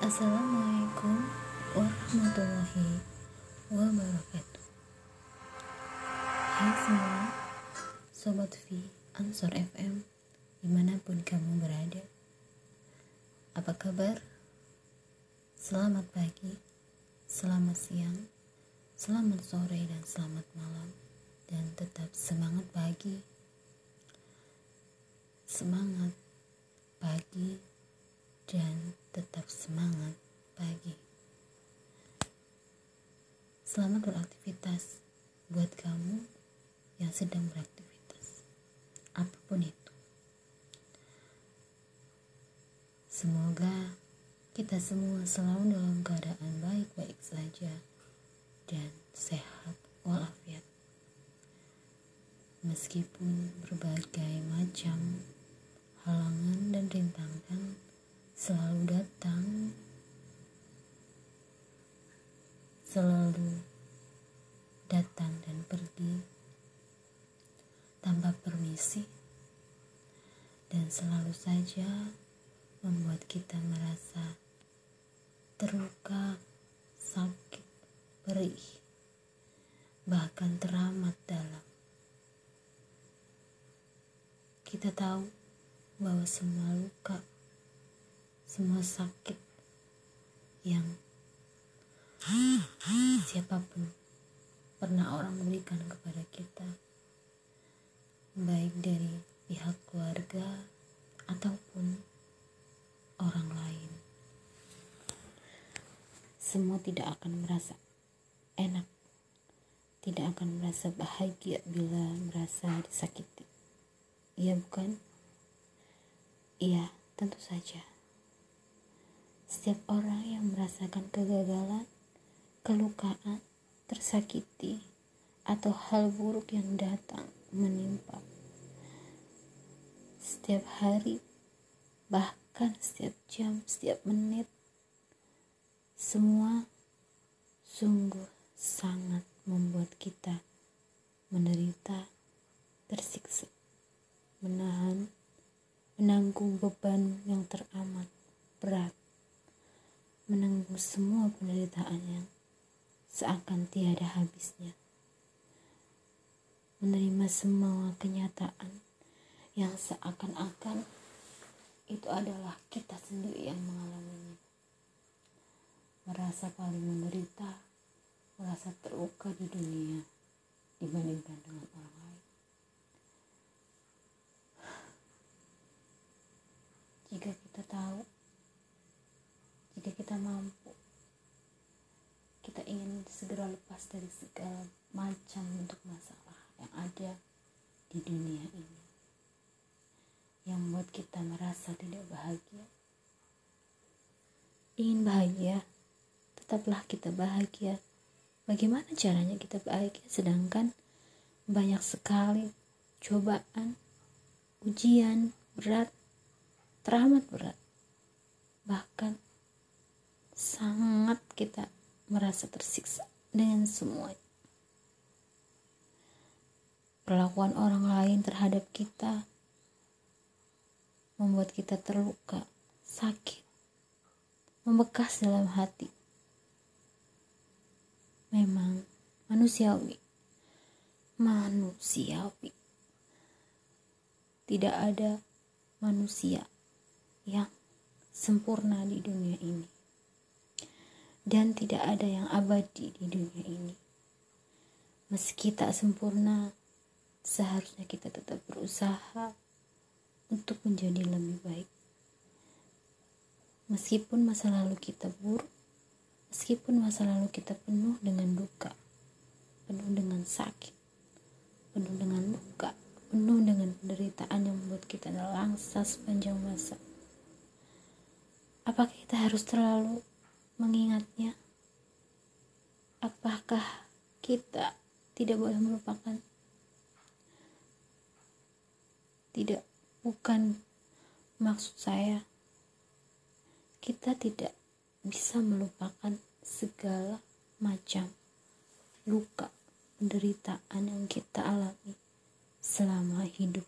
Assalamualaikum warahmatullahi wabarakatuh. Hai semua Sobat V Ansor FM Di mana pun kamu berada. Apa kabar? Selamat pagi Selamat siang Selamat sore dan selamat malam. Dan tetap semangat pagi. Semangat pagi dan tetap semangat pagi. Selamat beraktivitas buat kamu yang sedang beraktivitas, apa pun itu. Semoga kita semua selalu dalam keadaan baik-baik saja dan sehat walafiat. Meskipun berbagai macam halangan dan rintangan selalu datang, selalu datang dan pergi tanpa permisi, dan selalu saja membuat kita merasa terluka, sakit, perih, bahkan teramat dalam. Kita tahu bahwa semua luka semua sakit yang siapa pun pernah orang berikan kepada kita baik dari pihak keluarga ataupun orang lain. Semua tidak akan merasa enak. Tidak akan merasa bahagia bila merasa disakiti. Iya bukan? Iya tentu saja. Setiap orang yang merasakan kegagalan, kelukaan, tersakiti, atau hal buruk yang datang menimpa. Setiap hari, bahkan setiap jam, setiap menit, semua sungguh sangat membuat kita menderita, tersiksa, menahan, menanggung beban yang teramat berat menanggung semua penderitaan yang seakan tiada habisnya. Menerima semua kenyataan yang seakan-akan itu adalah kita sendiri yang mengalaminya. Merasa paling menderita, merasa terluka di dunia dibandingkan dengan orang lain. Jika kita tahu jika kita mampu kita ingin segera lepas dari segala macam bentuk masalah yang ada di dunia ini yang membuat kita merasa tidak bahagia. Ingin bahagia tetaplah kita bahagia. Bagaimana caranya kita bahagia? Sedangkan banyak sekali cobaan ujian berat teramat berat. Bahkan sangat kita merasa tersiksa dengan semua perlakuan orang lain terhadap kita membuat kita terluka, sakit, membekas dalam hati. Memang manusiawi, manusiawi. Tidak ada manusia yang sempurna di dunia ini dan tidak ada yang abadi di dunia ini. Meski tak sempurna, seharusnya kita tetap berusaha untuk menjadi lebih baik. Meskipun masa lalu kita buruk, meskipun masa lalu kita penuh dengan duka, penuh dengan sakit, penuh dengan luka, penuh dengan penderitaan yang membuat kita nelangsa sepanjang masa. Apakah kita harus terlalu mengingatnya? Apakah kita tidak boleh melupakan? Tidak, bukan maksud saya. Kita tidak bisa melupakan segala macam luka, penderitaan yang kita alami selama hidup.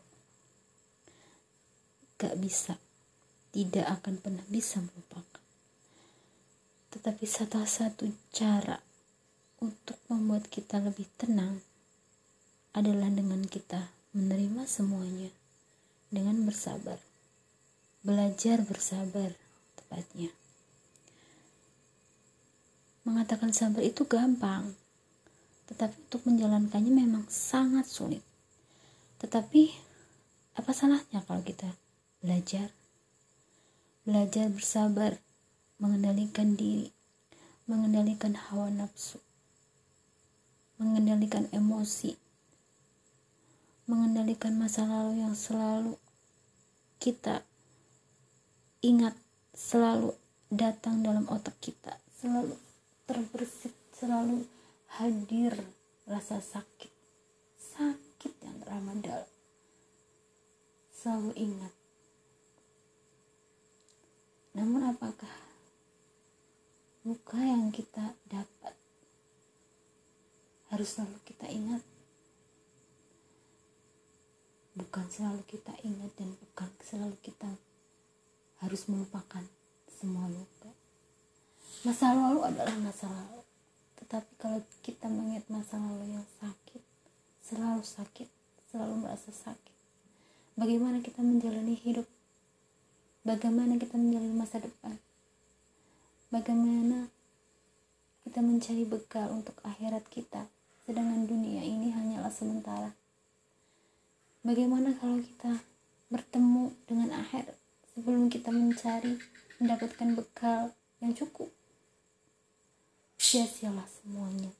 Gak bisa, tidak akan pernah bisa melupakan Tetapi salah satu cara untuk membuat kita lebih tenang adalah dengan kita menerima semuanya dengan bersabar. Belajar bersabar tepatnya. Mengatakan sabar itu gampang, tetapi untuk menjalankannya memang sangat sulit. Tetapi apa salahnya kalau kita belajar? Belajar bersabar, mengendalikan diri, mengendalikan hawa nafsu, mengendalikan emosi, mengendalikan masa lalu yang selalu kita ingat, selalu datang dalam otak kita, selalu terbersit selalu hadir rasa sakit sakit yang teramat dalam. Selalu ingat. Namun apakah luka yang kita dapat harus selalu kita ingat bukan selalu kita ingat dan bukan selalu kita harus melupakan semua luka. Masa lalu adalah masa lalu. Tetapi kalau kita mengingat masa lalu yang sakit selalu sakit selalu merasa sakit bagaimana kita menjalani hidup? Bagaimana kita menjalani masa depan? Bagaimana kita mencari bekal untuk akhirat kita? Sedangkan dunia ini hanyalah sementara bagaimana kalau kita bertemu dengan akhirat sebelum kita mencari mendapatkan bekal yang cukup? Sia-sialah semuanya.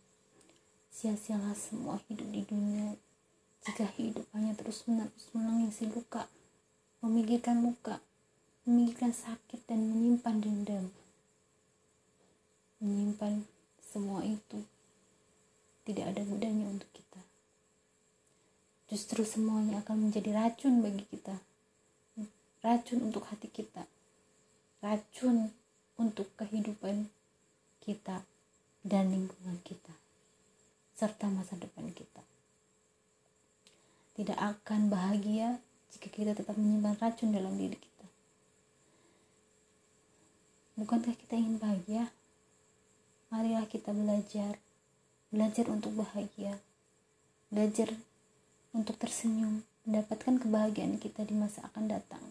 Sia-sialah semua hidup di dunia. Jika hidup hanya terus menerus menangisi luka memikirkan luka memikirkan sakit dan menyimpan dendam. Menyimpan semua itu. Tidak ada gunanya untuk kita justru semuanya akan menjadi racun bagi kita racun untuk hati kita racun untuk kehidupan kita dan lingkungan kita, serta masa depan kita. Tidak akan bahagia jika kita tetap menyimpan racun dalam diri kita. Bukankah kita ingin bahagia? Marilah kita belajar, belajar untuk bahagia, belajar untuk tersenyum, mendapatkan kebahagiaan kita di masa akan datang.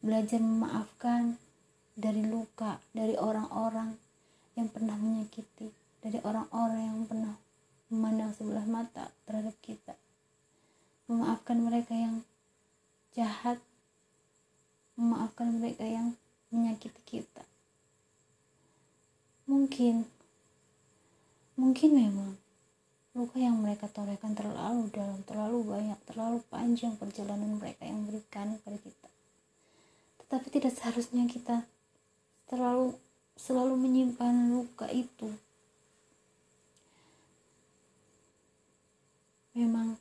Belajar memaafkan dari luka, dari orang-orang yang pernah menyakiti, dari orang-orang yang pernah memandang sebelah mata terhadap kita. Memaafkan mereka yang jahat, memaafkan mereka yang menyakiti kita. Mungkin, mungkin memang luka yang mereka torehkan terlalu dalam, terlalu banyak, terlalu panjang perjalanan mereka yang berikan kepada kita. Tetapi tidak seharusnya kita terlalu selalu menyimpan luka itu. Memang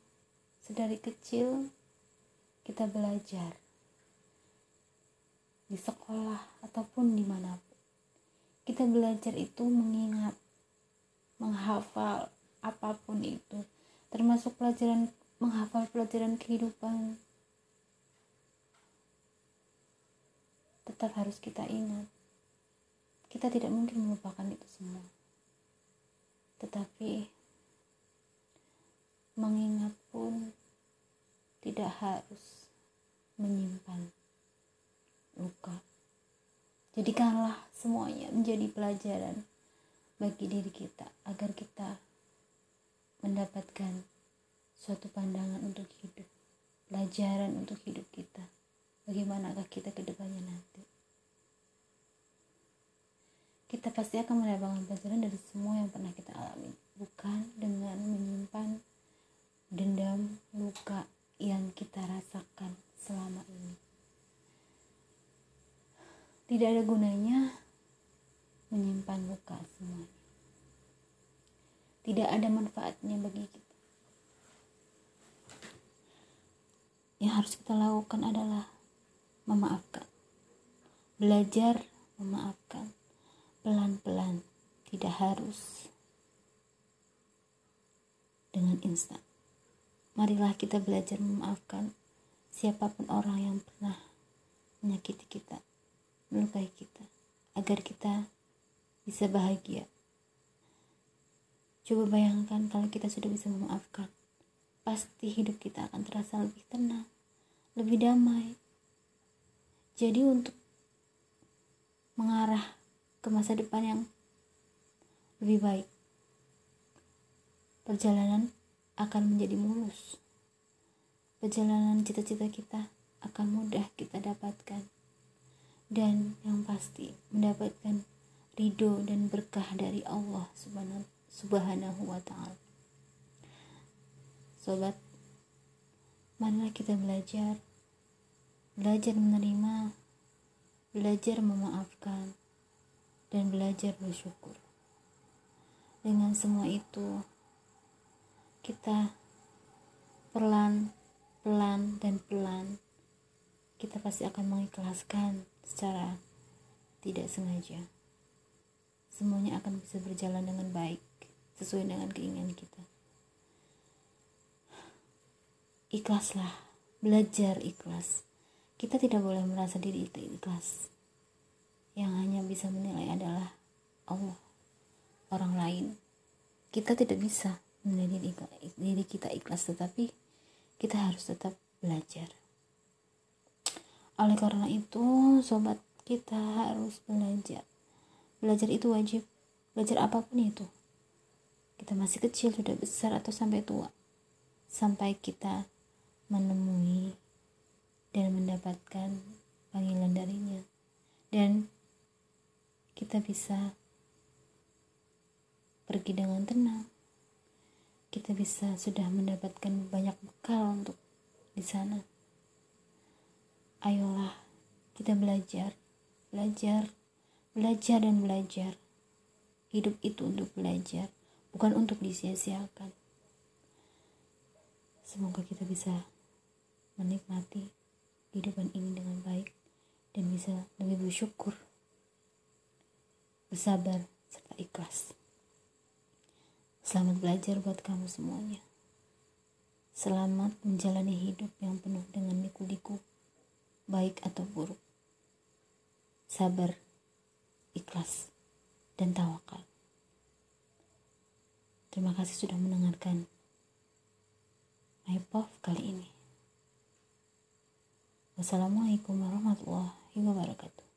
sedari kecil kita belajar di sekolah ataupun di mana pun. Kita belajar itu mengingat, menghafal apa pun itu, termasuk pelajaran menghafal pelajaran kehidupan. Tetap harus kita ingat kita tidak mungkin melupakan itu semua. Tetapi mengingat pun tidak harus menyimpan luka. Jadikanlah semuanya menjadi pelajaran bagi diri kita agar kita mendapatkan suatu pandangan untuk hidup, pelajaran untuk hidup kita. Bagaimanakah kita ke depannya nanti? kita pasti akan mendapatkan pelajaran dari semua yang pernah kita alami bukan dengan menyimpan dendam luka yang kita rasakan selama ini tidak ada gunanya menyimpan luka semuanya tidak ada manfaatnya bagi kita yang harus kita lakukan adalah memaafkan belajar memaafkan pelan-pelan, tidak harus dengan instan. Marilah kita belajar memaafkan siapa pun orang yang pernah menyakiti kita, melukai kita, agar kita bisa bahagia. Coba bayangkan kalau kita sudah bisa memaafkan, pasti hidup kita akan terasa lebih tenang, lebih damai. Jadi untuk mengarah ke masa depan yang lebih baik, perjalanan akan menjadi mulus. Perjalanan cita-cita kita akan mudah kita dapatkan dan yang pasti mendapatkan ridho dan berkah dari Allah subhanahu wa ta'ala. Sobat marilah kita belajar. Belajar menerima belajar memaafkan dan belajar bersyukur. Dengan semua itu kita pelan pelan dan pelan kita pasti akan mengikhlaskan secara tidak sengaja. Semuanya akan bisa berjalan dengan baik sesuai dengan keinginan kita. Ikhlaslah, belajar ikhlas. Kita tidak boleh merasa diri itu ikhlas. Yang hanya bisa menilai adalah Allah, orang lain. Kita tidak bisa menilai diri kita ikhlas, tetapi kita harus tetap belajar. Oleh karena itu, sobat kita harus belajar. Belajar itu wajib. Belajar apa pun itu. Kita masih kecil, sudah besar atau sampai tua. Sampai kita menemui dan mendapatkan panggilan darinya. Dan kita bisa pergi dengan tenang. Kita bisa sudah mendapatkan banyak bekal untuk di sana ayolah kita belajar, belajar, belajar dan belajar. Hidup itu untuk belajar, bukan untuk disia-siakan. Semoga kita bisa menikmati kehidupan ini dengan baik dan bisa lebih bersyukur, bersabar, serta ikhlas. Selamat belajar buat kamu semuanya. Selamat menjalani hidup yang penuh dengan liku-liku baik atau buruk. Sabar, ikhlas, dan tawakal. Terima kasih sudah mendengarkan my kali ini. Wassalamualaikum warahmatullahi wabarakatuh.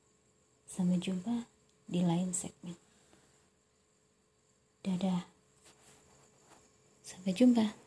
Sampai jumpa di lain segmen. Dadah. Sampai jumpa.